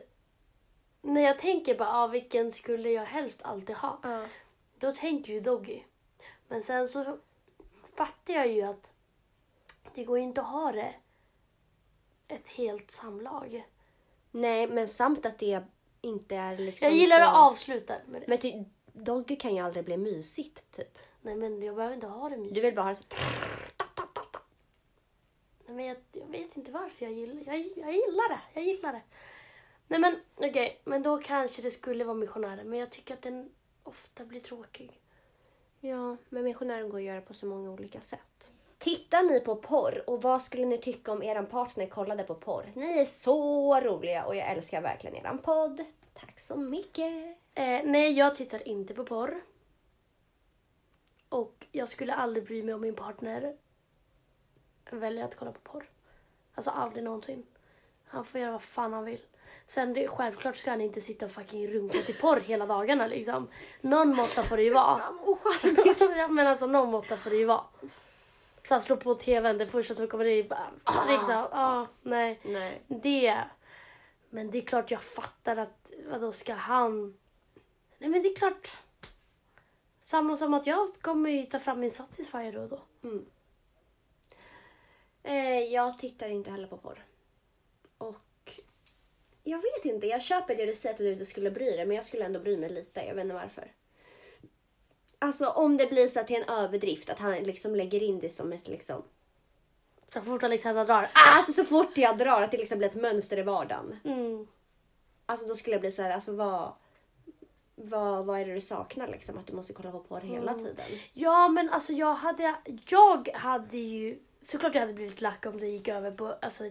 När jag tänker bara, ah, vilken skulle jag helst alltid ha? Ja. Då tänker ju Doggy. Men sen så fattar jag ju att det går ju inte att ha det ett helt samlag. Nej, men samt att det inte är liksom Jag gillar så... att avsluta med det. Men ty, Doggy kan ju aldrig bli mysigt, typ. Nej men jag behöver inte ha det mysigt. Du vill bara ha det så... Nej, men jag, jag vet inte varför jag gillar jag, jag gillar det. Jag gillar det. Nej men okej, men då kanske det skulle vara missionären. Men jag tycker att den ofta blir tråkig. Ja, men missionären går att göra på så många olika sätt. Tittar ni på porr och vad skulle ni tycka om eran partner kollade på porr? Ni är så roliga och jag älskar verkligen eran podd. Tack så mycket. Eh, nej, jag tittar inte på porr. Och jag skulle aldrig bry mig om min partner väljer att kolla på porr. Alltså aldrig någonsin. Han får göra vad fan han vill. Sen det, självklart ska han inte sitta och fucking runka till porr hela dagarna liksom. Någon måtta får det ju vara. ja, men alltså någon måtta får det ju vara. Så han slår på tvn, det första som kommer det bara, liksom, ah, nej. Nej. Det. Men det är klart jag fattar att, vadå ska han? Nej men det är klart. Samma som att jag kommer ju ta fram min Satisfyer då och då. Mm. Eh, jag tittar inte heller på porr. Jag vet inte, jag köper det du säger att du inte skulle bry dig men jag skulle ändå bry mig lite. Jag vet inte varför. Alltså om det blir så att det är en överdrift, att han liksom lägger in det som ett liksom... Så fort Alexandra drar. Alltså så fort jag drar att det liksom blir ett mönster i vardagen. Mm. Alltså då skulle jag bli så här, alltså vad... Vad, vad är det du saknar liksom? Att du måste kolla på porr hela tiden. Ja men alltså jag hade, jag hade ju, såklart jag hade blivit lack om det gick över på, alltså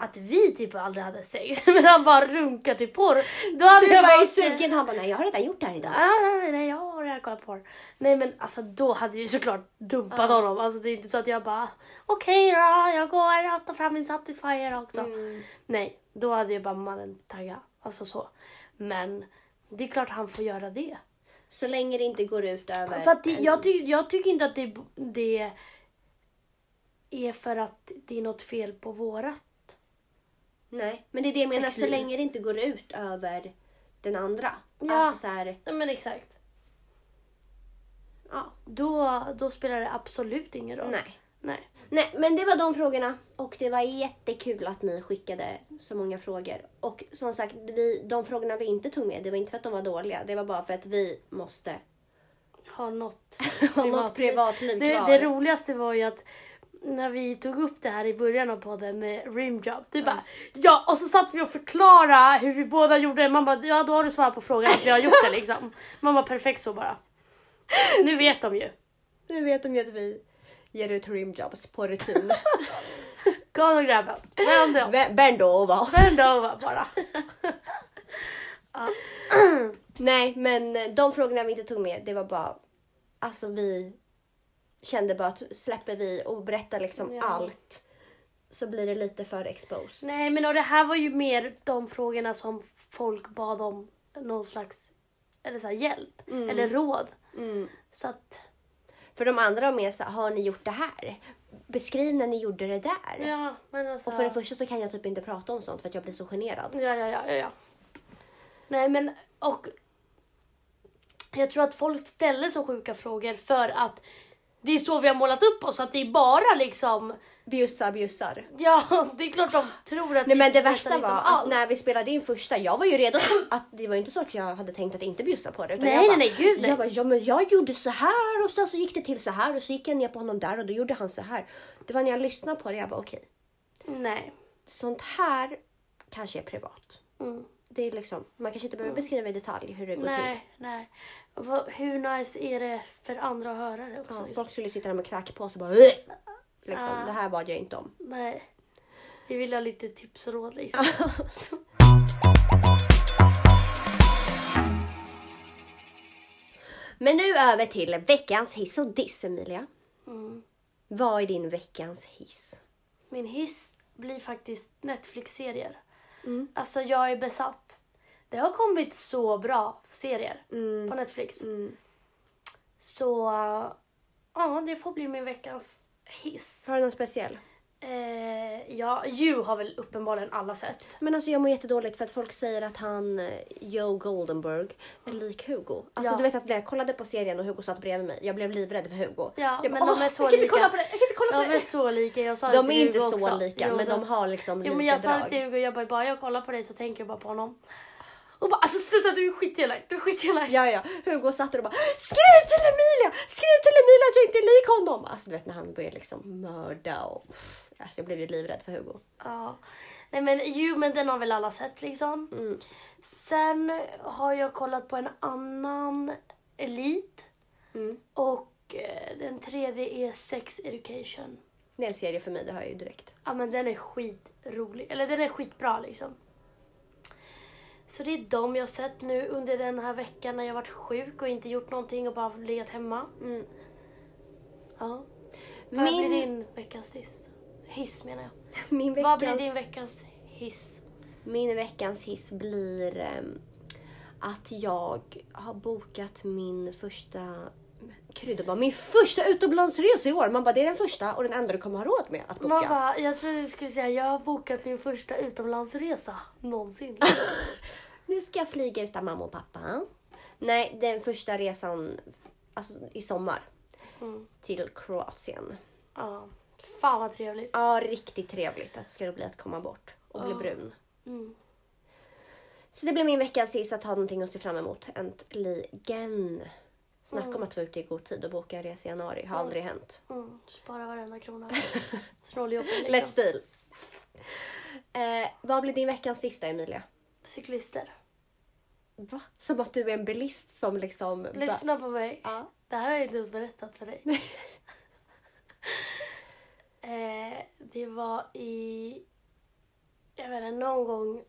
att vi typ aldrig hade sex, men han bara runkar till porr. Då hade Du jag bara är sugen, han bara nej jag har redan gjort det här idag. Ah, nej, nej, nej, jag har redan kollat porr. Nej men alltså då hade jag ju såklart dumpat honom. Alltså det är inte så att jag bara okej då, jag går och tar fram min Satisfyer också. Mm. Nej, då hade jag bara mannen tagga. Alltså så. Men det är klart han får göra det. Så länge det inte går ut över... För det, en- jag, ty, jag tycker inte att det, det är för att det är något fel på vårat. Nej, men det är det jag menar. Så Sexliv. länge det inte går ut över den andra. Ja. Alltså så här, Nej, men exakt. ja. Då, då spelar det absolut ingen roll. Nej. Nej. Nej, men det var de frågorna. Och det var jättekul att ni skickade så många frågor. Och som sagt, vi, de frågorna vi inte tog med, det var inte för att de var dåliga. Det var bara för att vi måste Ha något ha något privatliv det, kvar. det roligaste var ju att när vi tog upp det här i början av podden med rimjob. Du bara ja och så satt vi och förklarade hur vi båda gjorde. Man bara ja då har du svarat på frågan att vi har gjort det liksom. Man bara perfekt så bara. Nu vet de ju. Nu vet de ju att vi ger ut rimjobs på rutin. Gå och grabben. Vänd om. Bend over. Vänd över bara. Nej, men de frågorna vi inte tog med, det var bara... Alltså vi kände bara att släpper vi och berättar liksom Ja. allt så blir det lite för exposed. Nej men och det här var ju mer de frågorna som folk bad om någon slags eller så här, hjälp eller råd. Mm. Så att För de andra var mer så här, har ni gjort det här? Beskriv när ni gjorde det där. ja men alltså. Och för det första så kan jag typ inte prata om sånt för att jag blir så generad. Ja, ja, ja, ja, ja. Nej, men och jag tror att folk ställer så sjuka frågor för att det är så vi har målat upp oss, att det är bara liksom, Bjussar, bjussar. ja, det är klart de tror att Nej vi men det värsta liksom var att allt. när vi spelade in första, jag var ju redo att det var inte så att jag hade tänkt att inte bjussa på det. Utan Nej, jag bara, nej, nej, gud. Jag bara, ja men jag gjorde så här och sen så gick det till så här och så gick jag ner på honom där och då gjorde han så här. Det var när jag lyssnade på det jag bara okej, Nej. sånt här kanske är privat. Mm. Det är liksom, man kanske inte behöver beskriva i detalj hur det går till. Nej, nej. Vad- Hur nice är det för andra att höra det också? Ja, liksom? folk skulle sitta där med kräkpåse och bara liksom, Ah. det här bad jag inte om. Nej. Vi vill ha lite tips och råd liksom. Men nu över till veckans hiss och diss Emilia. Mm. Vad är din veckans hiss? Min hiss blir faktiskt Netflix-serier. Mm. Alltså jag är besatt. Det har kommit så bra serier Mm. på Netflix. Mm. Så ja, det får bli min veckans hiss. Har du någon speciell? Eh, ja, You har väl uppenbarligen alla sett. Men alltså jag mår jättedåligt för att folk säger att han, eh, Joe Goldenberg, är lik Hugo. Alltså Ja. du vet att när jag kollade på serien och Hugo satt bredvid mig, jag blev livrädd för Hugo. Ja, jag men de är "Åh, så jag kan inte lika." kolla på det, jag kan inte kolla på De det. är så lika. Jag sa De är inte Hugo så också. lika Jo, men de har liksom Jo lika men jag sa det drag. till Hugo, jag bara, bara jag kollar på dig så tänker jag bara på honom. Och bara alltså sluta du är skitelak, du är skitelak. Ja, ja. Hugo satt och bara skriv till Emilia! Skriv till Emilia att jag inte är lik honom! Alltså du vet när han började liksom mörda och... Alltså jag blev ju livrädd för Hugo. Ja. Nej men You, men den har väl alla sett liksom. Mm. Sen har jag kollat på en annan Elite. Mm. Och eh, den tredje är Sex Education. Det är en serie för mig, det hör jag ju direkt. Ja men den är skitrolig. Eller den är skitbra liksom. Så det är de jag har sett nu under den här veckan när jag varit sjuk och inte gjort någonting och bara legat hemma. Mm. Ja. Vad Min- blir din veckans hiss? Hiss menar jag. Min Vad blir veckans, din veckans hiss? min veckans hiss blir ehm, att jag har bokat min första krydda bara, min första utomlandsresa i år. Man bara, det är den första och den enda du kommer ha råd med att boka. Man bara, jag trodde du skulle säga jag har bokat min första utomlandsresa någonsin. Nu ska jag flyga utan mamma och pappa. Nej, den första resan alltså, i sommar Mm. till Kroatien. Ja. Fan vad trevligt. Ja, riktigt trevligt att ska det bli att komma bort och bli brun. Mm. Så det blir min veckans sista att ha någonting att se fram emot. Äntligen! Snacka Mm. om att vara ute i god tid och boka en resa i januari. Har aldrig hänt. Mm. Spara varenda krona. Snåljåpen liksom. Let's deal! Eh, vad blir din veckans sista Emilia? Cyklister. Va? Som att du är en bilist som liksom... Lyssna på mig. Ja. Det här har jag inte ens berättat för dig. eh, det var i... Jag vet inte, någon gång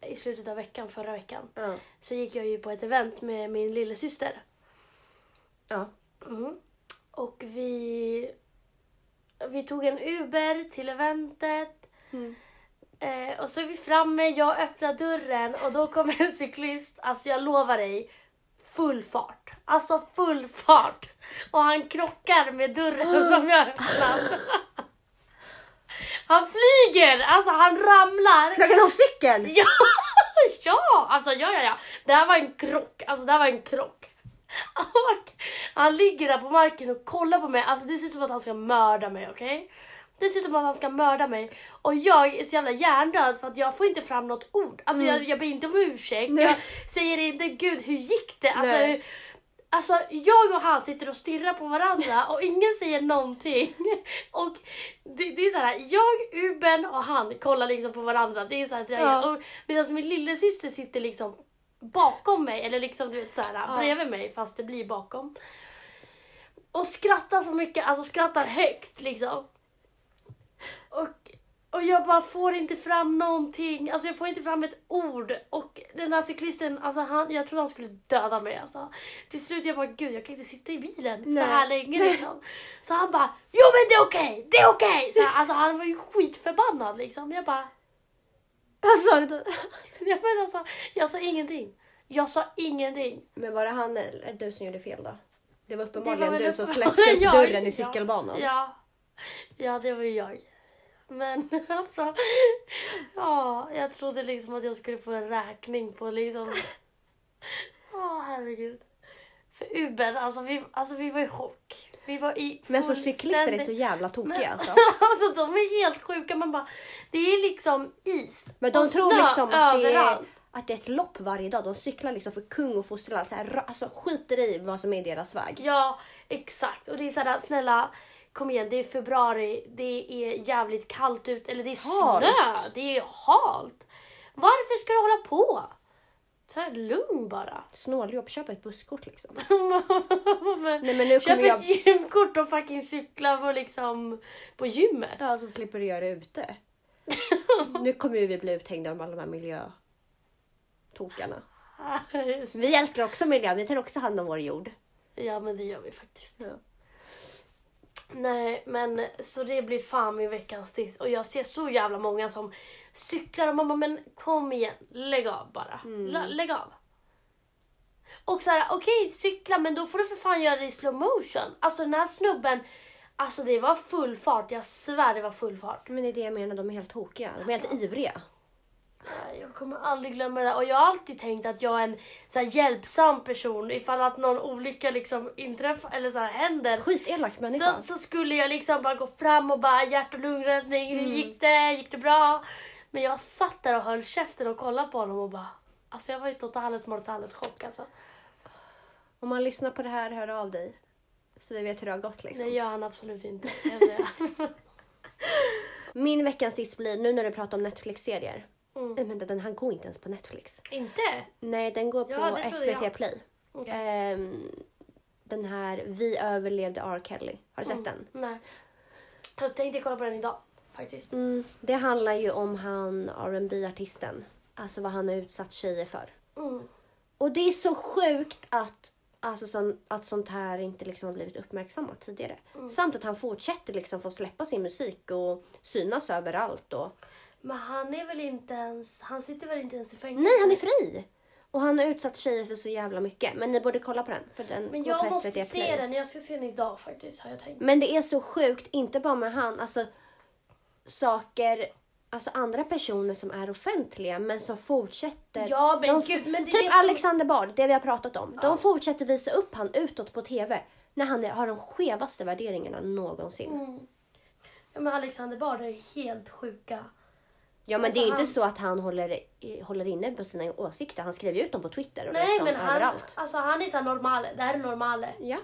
i slutet av veckan, förra veckan, Ja. så gick jag ju på ett event med min lillasyster. ja. Mm. Och vi, vi tog en Uber till eventet. Mm. Eh, och så är vi framme, jag öppnar dörren och då kommer en cyklist, alltså jag lovar dig, full fart. Alltså full fart. Och han krockar med dörren som jag öppnar. Han flyger! Alltså han ramlar. Flög han av cykeln? Ja! Ja! Alltså ja, ja, ja. Det här var en krock. Alltså det här var en krock. Och han ligger där på marken och kollar på mig. Alltså det ser ut som att han ska mörda mig, okej? Det ser ut som att han ska mörda mig. Och jag är så jävla hjärndöd för att jag får inte fram något ord. Alltså jag, jag ber inte om ursäkt. Nej. Jag säger inte gud hur gick det? Alltså, Nej. Alltså jag och han sitter och stirrar på varandra och ingen säger någonting. Och det, det är så här, jag, Uben och han kollar liksom på varandra. Det är så här, Ja. och Medan min lillasyster sitter liksom bakom mig, eller liksom du vet så här, Ja. bredvid mig fast det blir bakom. Och skrattar så mycket, alltså skrattar högt liksom. Och, och jag bara får inte fram någonting, alltså jag får inte fram ett ord. Och den där cyklisten, alltså han, jag trodde han skulle döda mig alltså. Till slut jag bara, gud jag kan inte sitta i bilen Nej. så här länge liksom. Så han bara, jo men det är okej, det är okej! Här, Alltså han var ju skitförbannad liksom. Jag bara, Vad sa du? jag, men alltså, jag sa ingenting. Jag sa ingenting. Men var det han eller du som gjorde fel då? Det var Det uppenbarligen var väl du som släppte upp dörren i Ja. cykelbanan. Ja, ja det var ju jag. Men alltså, ja, jag trodde liksom att jag skulle få en räkning på liksom, ja herregud. För Uber, alltså vi, alltså vi var i chock. Vi var i Men så cyklister är så jävla tokiga Men- alltså. alltså de är helt sjuka. Man bara, det är liksom is Men de och tror snö liksom att det, är, överallt. att det är ett lopp varje dag. De cyklar liksom för kung och fosterland. Så här, alltså skiter i vad som är deras väg. Ja, exakt. Och det är såhär, snälla kom igen, det är februari, det är jävligt kallt ut, eller det är snö, det är halt. Varför ska du hålla på? Så här, lugn bara. Snåljobb, köp ett busskort liksom. men, Nej men nu köp kommer jag... ett gymkort och fucking cykla på, liksom, på gymmet. Ja, så slipper du göra det ute. nu kommer ju vi bli uthängda av alla de här miljötokarna. Vi älskar också miljön, vi tar också hand om vår jord. ja men det gör vi faktiskt. Ja. Nej men så det blir fan min veckans diss. Och jag ser så jävla många som cyklar och man bara men kom igen, lägg av bara. Lä- lägg av. Och så här, okej cykla men då får du för fan göra det i slow motion. Alltså den här snubben, Alltså det var full fart, jag svär det var full fart. Men det är det jag menar, de är helt tokiga. De är helt Alltså. ivriga. Jag kommer aldrig glömma det där. Och jag har alltid tänkt att jag är en så hjälpsam person. Ifall att någon olycka liksom inträffar eller så här, händer. Skitelak människa. Så, så skulle jag liksom bara gå fram och bara hjärt och lungräddning, hur Mm. gick det? Gick det bra? Men jag satt där och höll käften och kollade på honom och bara Alltså jag var ju totalt mortales chock alltså. Om man lyssnar på det här, hör av dig. Så vi vet hur det har gått liksom. Det gör han absolut inte. Min veckans diss blir, nu när du pratar om Netflix-serier. Mm. Nej men den här går inte ens på Netflix. inte? Nej, den går på Ja, trodde SVT jag. Play. Okej. Ehm, den här Vi överlevde R. Kelly. Har du sett den? Nej. Jag tänkte kolla på den idag faktiskt. Mm, det handlar ju om han rb artisten Alltså vad han har utsatt tjejer för. Mm. Och det är så sjukt att, alltså, sån, att sånt här inte liksom har blivit uppmärksammat tidigare. Mm. Samt att han fortsätter liksom få släppa sin musik och synas överallt. Och... Men han är väl inte ens, han sitter väl inte ens i fängelse? Nej, han är fri! Och han har utsatt tjejer för så jävla mycket. Men ni borde kolla på den. För den Men jag måste se Play. den, jag ska se den idag faktiskt har jag tänkt. Men det är så sjukt, inte bara med han. Alltså saker, alltså andra personer som är offentliga men som fortsätter. Ja, men de, gud, men det är typ som- Alexander Bard, det vi har pratat om. Ja. De fortsätter visa upp han utåt på TV. När han är, har de skevaste värderingarna någonsin. Mm. Ja men Alexander Bard är helt sjuka. Ja men Alltså, det är han- inte så att han håller, håller inne på sina åsikter. Han skriver ut dem på Twitter och Nej liksom men han, överallt. alltså han är så här normale, det här är normale. Ja.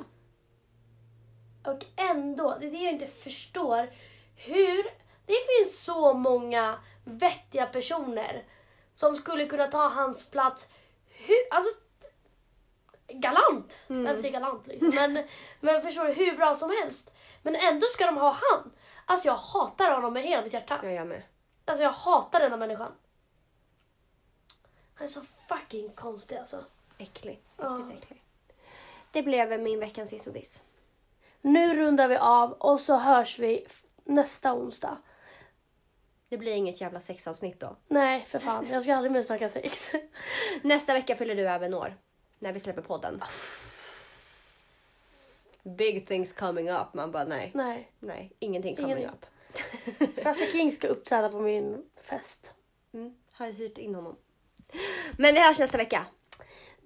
Och ändå, det är det jag inte förstår. Hur, det finns så många vettiga personer som skulle kunna ta hans plats. Hur, alltså, galant. Jag säger galant liksom. Men, men förstår du, hur bra som helst. Men ändå ska de ha han. Alltså jag hatar honom med hela mitt hjärta. Ja, jag med. Alltså jag hatar den här människan. Han är så fucking konstig alltså. Äcklig. Ja. Riktigt äcklig. Det blev min veckans diss. Nu rundar vi av och så hörs vi nästa onsdag. Det blir inget jävla sexavsnitt då. Nej, för fan. Jag ska aldrig mer snacka sex. Nästa vecka fyller du även år. När vi släpper podden. Big things coming up. Man bara nej. Nej. Nej, ingenting coming Ingenting. up. Frasse King ska uppträda på min fest. Mm, har hyrt in honom. Men vi hörs nästa vecka.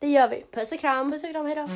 Det gör vi. Puss och kram. Puss och kram, hejdå.